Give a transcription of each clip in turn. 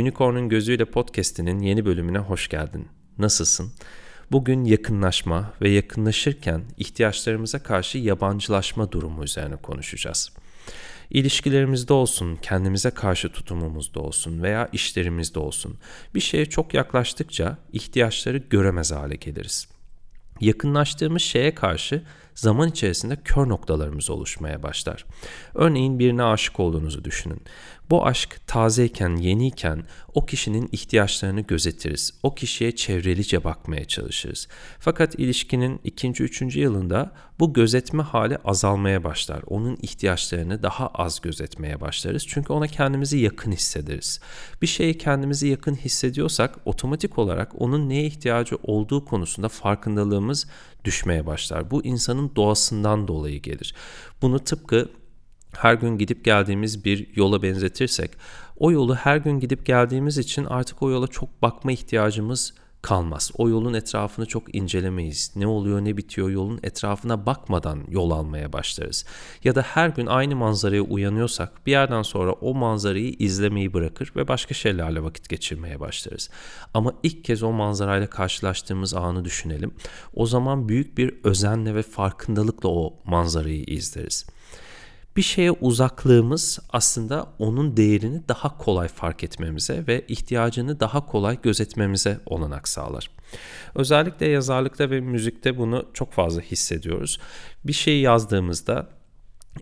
Unicorn'un Gözüyle Podcast'inin yeni bölümüne hoş geldin. Nasılsın? Bugün yakınlaşma ve yakınlaşırken ihtiyaçlarımıza karşı yabancılaşma durumu üzerine konuşacağız. İlişkilerimizde olsun, kendimize karşı tutumumuzda olsun veya işlerimizde olsun bir şeye çok yaklaştıkça ihtiyaçları göremez hale geliriz. Yakınlaştığımız şeye karşı zaman içerisinde kör noktalarımız oluşmaya başlar. Örneğin birine aşık olduğunuzu düşünün. Bu aşk tazeyken, yeniyken o kişinin ihtiyaçlarını gözetiriz. O kişiye çevrelice bakmaya çalışırız. Fakat ilişkinin ikinci, üçüncü yılında bu gözetme hali azalmaya başlar. Onun ihtiyaçlarını daha az gözetmeye başlarız. Çünkü ona kendimizi yakın hissederiz. Bir şeye kendimizi yakın hissediyorsak otomatik olarak onun neye ihtiyacı olduğu konusunda farkındalığımız düşmeye başlar. Bu insanın doğasından dolayı gelir. Bunu tıpkı her gün gidip geldiğimiz bir yola benzetirsek o yolu her gün gidip geldiğimiz için artık o yola çok bakma ihtiyacımız kalmaz. O yolun etrafını çok incelemeyiz. Ne oluyor ne bitiyor yolun etrafına bakmadan yol almaya başlarız. Ya da her gün aynı manzaraya uyanıyorsak bir yerden sonra o manzarayı izlemeyi bırakır ve başka şeylerle vakit geçirmeye başlarız. Ama ilk kez o manzarayla karşılaştığımız anı düşünelim. O zaman büyük bir özenle ve farkındalıkla o manzarayı izleriz bir şeye uzaklığımız aslında onun değerini daha kolay fark etmemize ve ihtiyacını daha kolay gözetmemize olanak sağlar. Özellikle yazarlıkta ve müzikte bunu çok fazla hissediyoruz. Bir şeyi yazdığımızda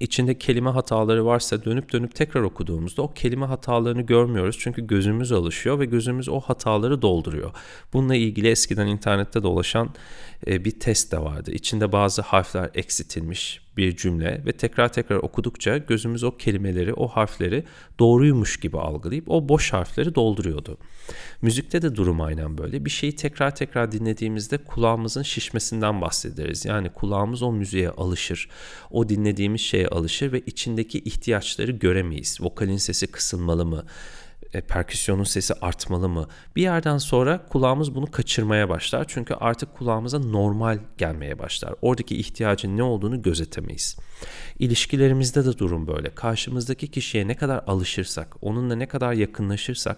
içinde kelime hataları varsa dönüp dönüp tekrar okuduğumuzda o kelime hatalarını görmüyoruz. Çünkü gözümüz alışıyor ve gözümüz o hataları dolduruyor. Bununla ilgili eskiden internette dolaşan e, bir test de vardı. İçinde bazı harfler eksitilmiş bir cümle ve tekrar tekrar okudukça gözümüz o kelimeleri, o harfleri doğruymuş gibi algılayıp o boş harfleri dolduruyordu. Müzikte de durum aynen böyle. Bir şeyi tekrar tekrar dinlediğimizde kulağımızın şişmesinden bahsederiz. Yani kulağımız o müziğe alışır, o dinlediğimiz şeye alışır ve içindeki ihtiyaçları göremeyiz. Vokalin sesi kısılmalı mı? E, perküsyonun sesi artmalı mı? Bir yerden sonra kulağımız bunu kaçırmaya başlar. Çünkü artık kulağımıza normal gelmeye başlar. Oradaki ihtiyacın ne olduğunu gözetemeyiz. İlişkilerimizde de durum böyle. Karşımızdaki kişiye ne kadar alışırsak, onunla ne kadar yakınlaşırsak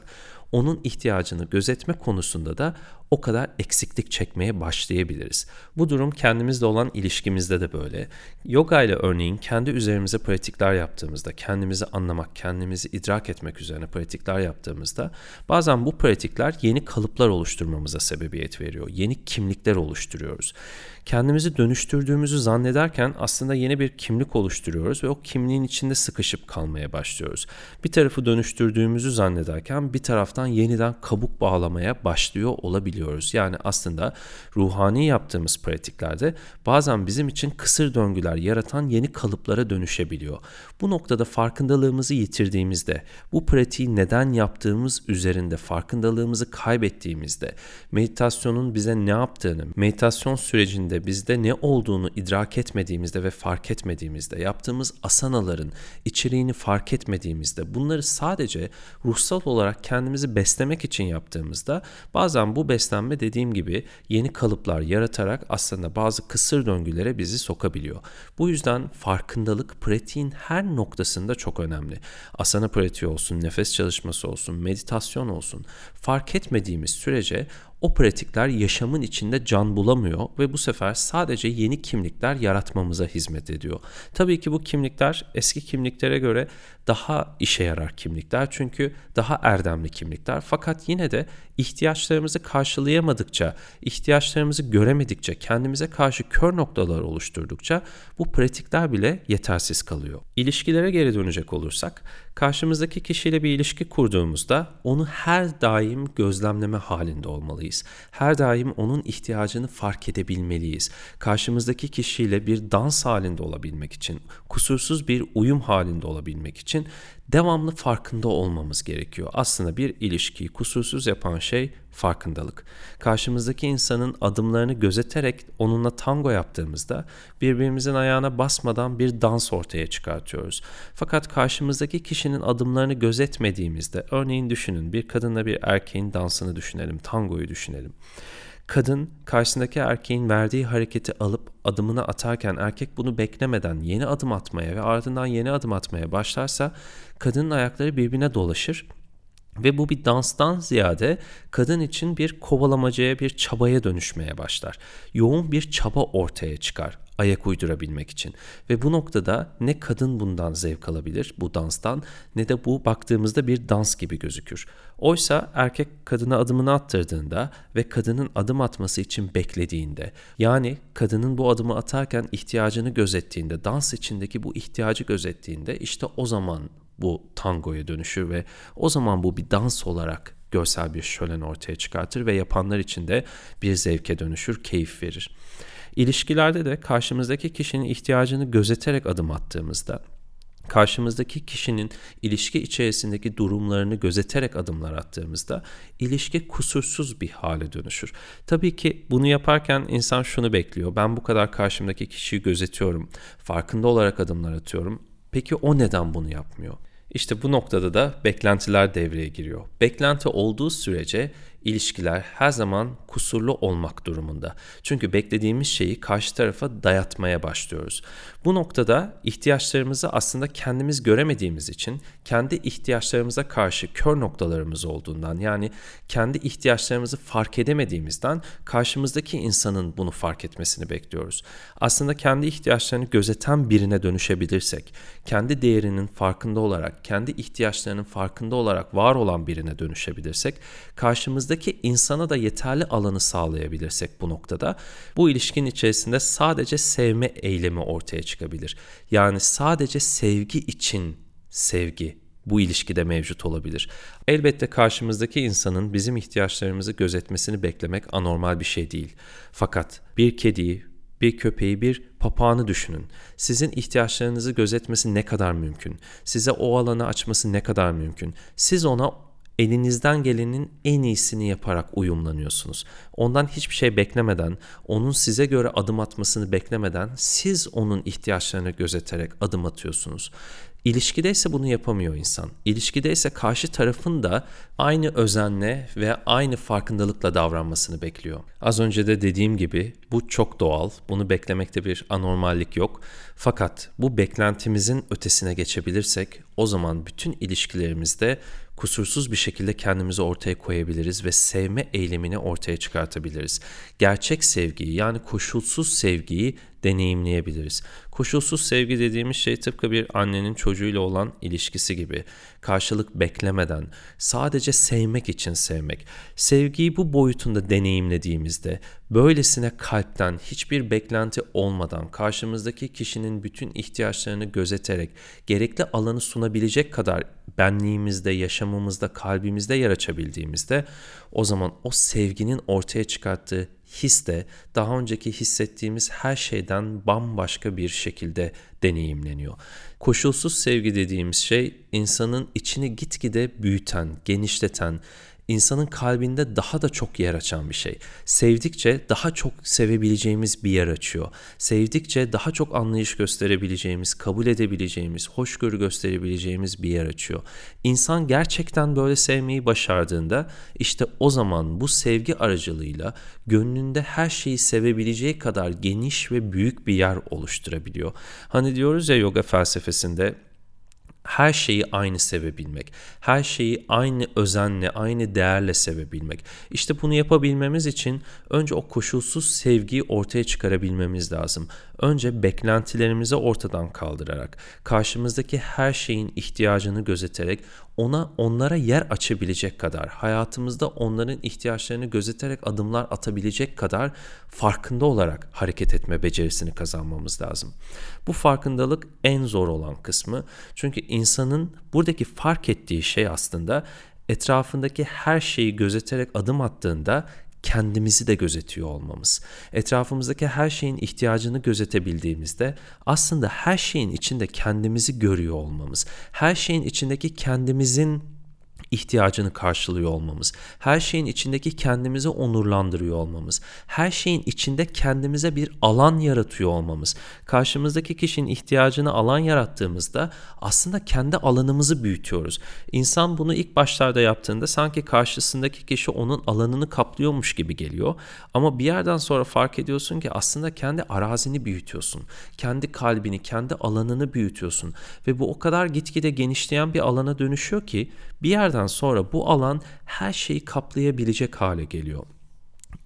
onun ihtiyacını gözetme konusunda da o kadar eksiklik çekmeye başlayabiliriz. Bu durum kendimizle olan ilişkimizde de böyle. Yoga ile örneğin kendi üzerimize pratikler yaptığımızda, kendimizi anlamak, kendimizi idrak etmek üzerine pratikler yaptığımızda bazen bu pratikler yeni kalıplar oluşturmamıza sebebiyet veriyor. Yeni kimlikler oluşturuyoruz kendimizi dönüştürdüğümüzü zannederken aslında yeni bir kimlik oluşturuyoruz ve o kimliğin içinde sıkışıp kalmaya başlıyoruz. Bir tarafı dönüştürdüğümüzü zannederken bir taraftan yeniden kabuk bağlamaya başlıyor olabiliyoruz. Yani aslında ruhani yaptığımız pratiklerde bazen bizim için kısır döngüler yaratan yeni kalıplara dönüşebiliyor. Bu noktada farkındalığımızı yitirdiğimizde, bu pratiği neden yaptığımız üzerinde farkındalığımızı kaybettiğimizde, meditasyonun bize ne yaptığını, meditasyon sürecinde bizde ne olduğunu idrak etmediğimizde ve fark etmediğimizde, yaptığımız asanaların içeriğini fark etmediğimizde, bunları sadece ruhsal olarak kendimizi beslemek için yaptığımızda bazen bu beslenme dediğim gibi yeni kalıplar yaratarak aslında bazı kısır döngülere bizi sokabiliyor. Bu yüzden farkındalık pratiğin her noktasında çok önemli. Asana pratiği olsun, nefes çalışması olsun, meditasyon olsun. Fark etmediğimiz sürece o pratikler yaşamın içinde can bulamıyor ve bu sefer sadece yeni kimlikler yaratmamıza hizmet ediyor. Tabii ki bu kimlikler eski kimliklere göre daha işe yarar kimlikler çünkü daha erdemli kimlikler fakat yine de ihtiyaçlarımızı karşılayamadıkça, ihtiyaçlarımızı göremedikçe, kendimize karşı kör noktalar oluşturdukça bu pratikler bile yetersiz kalıyor. İlişkilere geri dönecek olursak, karşımızdaki kişiyle bir ilişki kurduğumuzda onu her daim gözlemleme halinde olmalıyız. Her daim onun ihtiyacını fark edebilmeliyiz. Karşımızdaki kişiyle bir dans halinde olabilmek için, kusursuz bir uyum halinde olabilmek için devamlı farkında olmamız gerekiyor. Aslında bir ilişkiyi kusursuz yapan şey farkındalık. Karşımızdaki insanın adımlarını gözeterek onunla tango yaptığımızda birbirimizin ayağına basmadan bir dans ortaya çıkartıyoruz. Fakat karşımızdaki kişinin adımlarını gözetmediğimizde örneğin düşünün bir kadınla bir erkeğin dansını düşünelim, tangoyu düşünelim. Kadın karşısındaki erkeğin verdiği hareketi alıp adımını atarken erkek bunu beklemeden yeni adım atmaya ve ardından yeni adım atmaya başlarsa kadının ayakları birbirine dolaşır Ve bu bir danstan ziyade kadın için bir kovalamacaya, bir çabaya dönüşmeye başlar. Yoğun bir çaba ortaya çıkar ayak uydurabilmek için. Ve bu noktada ne kadın bundan zevk alabilir bu danstan ne de bu baktığımızda bir dans gibi gözükür. Oysa erkek kadına adımını attırdığında ve kadının adım atması için beklediğinde yani kadının bu adımı atarken ihtiyacını gözettiğinde dans içindeki bu ihtiyacı gözettiğinde işte o zaman bu tangoya dönüşür ve o zaman bu bir dans olarak görsel bir şölen ortaya çıkartır ve yapanlar için de bir zevke dönüşür, keyif verir. İlişkilerde de karşımızdaki kişinin ihtiyacını gözeterek adım attığımızda karşımızdaki kişinin ilişki içerisindeki durumlarını gözeterek adımlar attığımızda ilişki kusursuz bir hale dönüşür. Tabii ki bunu yaparken insan şunu bekliyor. Ben bu kadar karşımdaki kişiyi gözetiyorum. Farkında olarak adımlar atıyorum. Peki o neden bunu yapmıyor? İşte bu noktada da beklentiler devreye giriyor. Beklenti olduğu sürece ilişkiler her zaman kusurlu olmak durumunda. Çünkü beklediğimiz şeyi karşı tarafa dayatmaya başlıyoruz. Bu noktada ihtiyaçlarımızı aslında kendimiz göremediğimiz için kendi ihtiyaçlarımıza karşı kör noktalarımız olduğundan yani kendi ihtiyaçlarımızı fark edemediğimizden karşımızdaki insanın bunu fark etmesini bekliyoruz. Aslında kendi ihtiyaçlarını gözeten birine dönüşebilirsek, kendi değerinin farkında olarak, kendi ihtiyaçlarının farkında olarak var olan birine dönüşebilirsek, karşımızdaki insana da yeterli alanı sağlayabilirsek bu noktada bu ilişkin içerisinde sadece sevme eylemi ortaya çıkabilir. Yani sadece sevgi için sevgi bu ilişkide mevcut olabilir. Elbette karşımızdaki insanın bizim ihtiyaçlarımızı gözetmesini beklemek anormal bir şey değil. Fakat bir kediyi, bir köpeği, bir papağanı düşünün. Sizin ihtiyaçlarınızı gözetmesi ne kadar mümkün? Size o alanı açması ne kadar mümkün? Siz ona elinizden gelenin en iyisini yaparak uyumlanıyorsunuz. Ondan hiçbir şey beklemeden, onun size göre adım atmasını beklemeden siz onun ihtiyaçlarını gözeterek adım atıyorsunuz. İlişkide ise bunu yapamıyor insan. İlişkide ise karşı tarafın da aynı özenle ve aynı farkındalıkla davranmasını bekliyor. Az önce de dediğim gibi bu çok doğal. Bunu beklemekte bir anormallik yok. Fakat bu beklentimizin ötesine geçebilirsek o zaman bütün ilişkilerimizde kusursuz bir şekilde kendimizi ortaya koyabiliriz ve sevme eylemini ortaya çıkartabiliriz. Gerçek sevgiyi yani koşulsuz sevgiyi deneyimleyebiliriz. Koşulsuz sevgi dediğimiz şey tıpkı bir annenin çocuğuyla olan ilişkisi gibi. Karşılık beklemeden, sadece sevmek için sevmek. Sevgiyi bu boyutunda deneyimlediğimizde, böylesine kalpten hiçbir beklenti olmadan karşımızdaki kişinin bütün ihtiyaçlarını gözeterek gerekli alanı sunabilecek kadar benliğimizde, yaşamımızda, kalbimizde yer açabildiğimizde o zaman o sevginin ortaya çıkarttığı his de daha önceki hissettiğimiz her şeyden bambaşka bir şekilde deneyimleniyor. Koşulsuz sevgi dediğimiz şey insanın içini gitgide büyüten, genişleten, insanın kalbinde daha da çok yer açan bir şey. Sevdikçe daha çok sevebileceğimiz bir yer açıyor. Sevdikçe daha çok anlayış gösterebileceğimiz, kabul edebileceğimiz, hoşgörü gösterebileceğimiz bir yer açıyor. İnsan gerçekten böyle sevmeyi başardığında işte o zaman bu sevgi aracılığıyla gönlünde her şeyi sevebileceği kadar geniş ve büyük bir yer oluşturabiliyor. Hani diyoruz ya yoga felsefesinde her şeyi aynı sevebilmek, her şeyi aynı özenle, aynı değerle sevebilmek. İşte bunu yapabilmemiz için önce o koşulsuz sevgiyi ortaya çıkarabilmemiz lazım. Önce beklentilerimizi ortadan kaldırarak, karşımızdaki her şeyin ihtiyacını gözeterek ona onlara yer açabilecek kadar, hayatımızda onların ihtiyaçlarını gözeterek adımlar atabilecek kadar farkında olarak hareket etme becerisini kazanmamız lazım. Bu farkındalık en zor olan kısmı. Çünkü insanın buradaki fark ettiği şey aslında etrafındaki her şeyi gözeterek adım attığında kendimizi de gözetiyor olmamız. Etrafımızdaki her şeyin ihtiyacını gözetebildiğimizde aslında her şeyin içinde kendimizi görüyor olmamız. Her şeyin içindeki kendimizin ihtiyacını karşılıyor olmamız, her şeyin içindeki kendimizi onurlandırıyor olmamız, her şeyin içinde kendimize bir alan yaratıyor olmamız, karşımızdaki kişinin ihtiyacını alan yarattığımızda aslında kendi alanımızı büyütüyoruz. İnsan bunu ilk başlarda yaptığında sanki karşısındaki kişi onun alanını kaplıyormuş gibi geliyor. Ama bir yerden sonra fark ediyorsun ki aslında kendi arazini büyütüyorsun, kendi kalbini, kendi alanını büyütüyorsun. Ve bu o kadar gitgide genişleyen bir alana dönüşüyor ki bir yer yerden sonra bu alan her şeyi kaplayabilecek hale geliyor.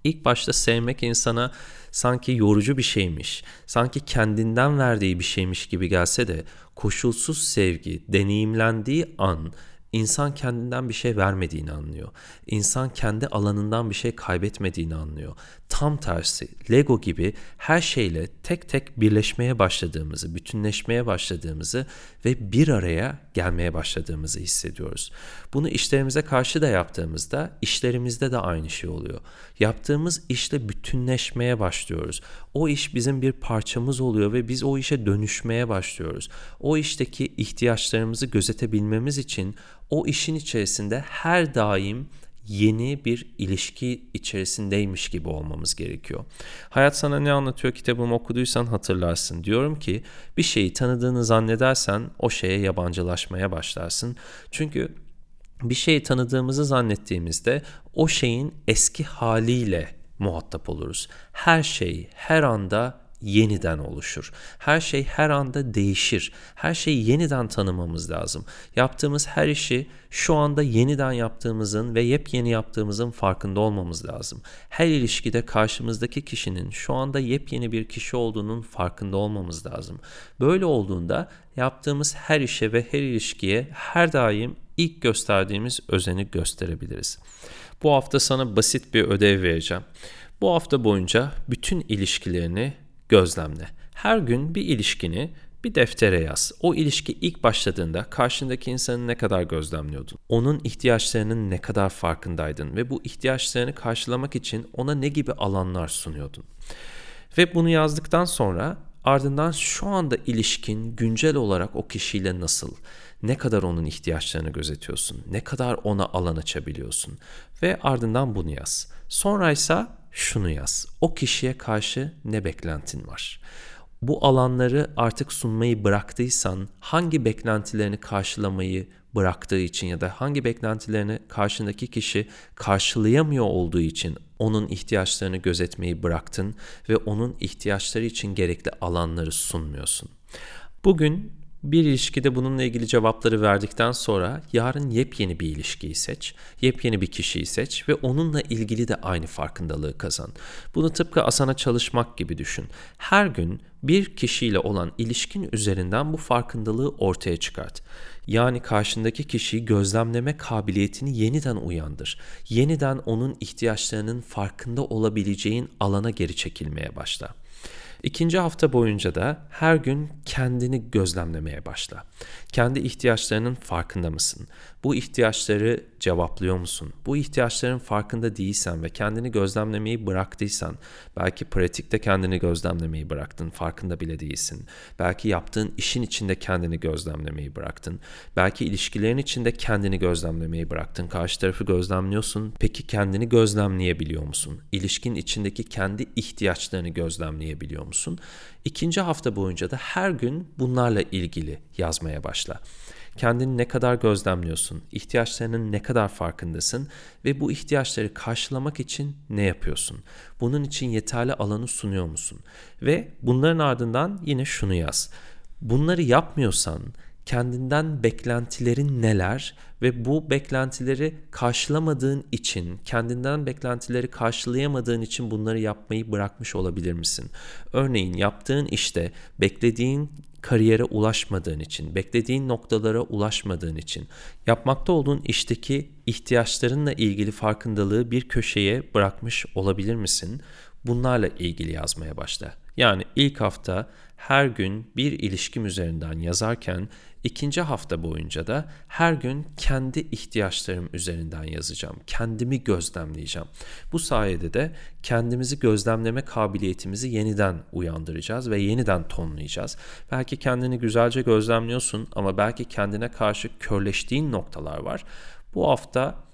İlk başta sevmek insana sanki yorucu bir şeymiş, sanki kendinden verdiği bir şeymiş gibi gelse de koşulsuz sevgi deneyimlendiği an İnsan kendinden bir şey vermediğini anlıyor. İnsan kendi alanından bir şey kaybetmediğini anlıyor. Tam tersi Lego gibi her şeyle tek tek birleşmeye başladığımızı, bütünleşmeye başladığımızı ve bir araya gelmeye başladığımızı hissediyoruz. Bunu işlerimize karşı da yaptığımızda işlerimizde de aynı şey oluyor. Yaptığımız işle bütünleşmeye başlıyoruz. O iş bizim bir parçamız oluyor ve biz o işe dönüşmeye başlıyoruz. O işteki ihtiyaçlarımızı gözetebilmemiz için o işin içerisinde her daim yeni bir ilişki içerisindeymiş gibi olmamız gerekiyor. Hayat sana ne anlatıyor kitabımı okuduysan hatırlarsın. Diyorum ki bir şeyi tanıdığını zannedersen o şeye yabancılaşmaya başlarsın. Çünkü bir şeyi tanıdığımızı zannettiğimizde o şeyin eski haliyle muhatap oluruz. Her şey her anda yeniden oluşur. Her şey her anda değişir. Her şeyi yeniden tanımamız lazım. Yaptığımız her işi şu anda yeniden yaptığımızın ve yepyeni yaptığımızın farkında olmamız lazım. Her ilişkide karşımızdaki kişinin şu anda yepyeni bir kişi olduğunun farkında olmamız lazım. Böyle olduğunda yaptığımız her işe ve her ilişkiye her daim ilk gösterdiğimiz özeni gösterebiliriz. Bu hafta sana basit bir ödev vereceğim. Bu hafta boyunca bütün ilişkilerini gözlemle. Her gün bir ilişkini bir deftere yaz. O ilişki ilk başladığında karşındaki insanı ne kadar gözlemliyordun? Onun ihtiyaçlarının ne kadar farkındaydın ve bu ihtiyaçlarını karşılamak için ona ne gibi alanlar sunuyordun? Ve bunu yazdıktan sonra ardından şu anda ilişkin güncel olarak o kişiyle nasıl? Ne kadar onun ihtiyaçlarını gözetiyorsun? Ne kadar ona alan açabiliyorsun? Ve ardından bunu yaz. Sonra ise şunu yaz. O kişiye karşı ne beklentin var? Bu alanları artık sunmayı bıraktıysan hangi beklentilerini karşılamayı bıraktığı için ya da hangi beklentilerini karşındaki kişi karşılayamıyor olduğu için onun ihtiyaçlarını gözetmeyi bıraktın ve onun ihtiyaçları için gerekli alanları sunmuyorsun. Bugün bir ilişkide bununla ilgili cevapları verdikten sonra yarın yepyeni bir ilişkiyi seç, yepyeni bir kişiyi seç ve onunla ilgili de aynı farkındalığı kazan. Bunu tıpkı asana çalışmak gibi düşün. Her gün bir kişiyle olan ilişkin üzerinden bu farkındalığı ortaya çıkart. Yani karşındaki kişiyi gözlemleme kabiliyetini yeniden uyandır. Yeniden onun ihtiyaçlarının farkında olabileceğin alana geri çekilmeye başla. İkinci hafta boyunca da her gün kendini gözlemlemeye başla. Kendi ihtiyaçlarının farkında mısın? Bu ihtiyaçları cevaplıyor musun? Bu ihtiyaçların farkında değilsen ve kendini gözlemlemeyi bıraktıysan, belki pratikte kendini gözlemlemeyi bıraktın, farkında bile değilsin. Belki yaptığın işin içinde kendini gözlemlemeyi bıraktın. Belki ilişkilerin içinde kendini gözlemlemeyi bıraktın. Karşı tarafı gözlemliyorsun. Peki kendini gözlemleyebiliyor musun? İlişkin içindeki kendi ihtiyaçlarını gözlemleyebiliyor musun? İkinci hafta boyunca da her gün bunlarla ilgili yazmaya başla. Kendini ne kadar gözlemliyorsun, ihtiyaçlarının ne kadar farkındasın ve bu ihtiyaçları karşılamak için ne yapıyorsun? Bunun için yeterli alanı sunuyor musun? Ve bunların ardından yine şunu yaz. Bunları yapmıyorsan kendinden beklentilerin neler ve bu beklentileri karşılamadığın için, kendinden beklentileri karşılayamadığın için bunları yapmayı bırakmış olabilir misin? Örneğin yaptığın işte beklediğin kariyere ulaşmadığın için, beklediğin noktalara ulaşmadığın için, yapmakta olduğun işteki ihtiyaçlarınla ilgili farkındalığı bir köşeye bırakmış olabilir misin? Bunlarla ilgili yazmaya başla. Yani ilk hafta her gün bir ilişkim üzerinden yazarken ikinci hafta boyunca da her gün kendi ihtiyaçlarım üzerinden yazacağım. Kendimi gözlemleyeceğim. Bu sayede de kendimizi gözlemleme kabiliyetimizi yeniden uyandıracağız ve yeniden tonlayacağız. Belki kendini güzelce gözlemliyorsun ama belki kendine karşı körleştiğin noktalar var. Bu hafta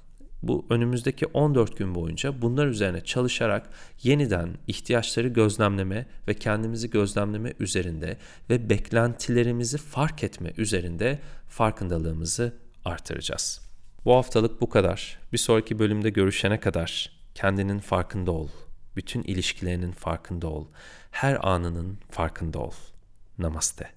bu önümüzdeki 14 gün boyunca bunlar üzerine çalışarak yeniden ihtiyaçları gözlemleme ve kendimizi gözlemleme üzerinde ve beklentilerimizi fark etme üzerinde farkındalığımızı artıracağız. Bu haftalık bu kadar. Bir sonraki bölümde görüşene kadar kendinin farkında ol. Bütün ilişkilerinin farkında ol. Her anının farkında ol. Namaste.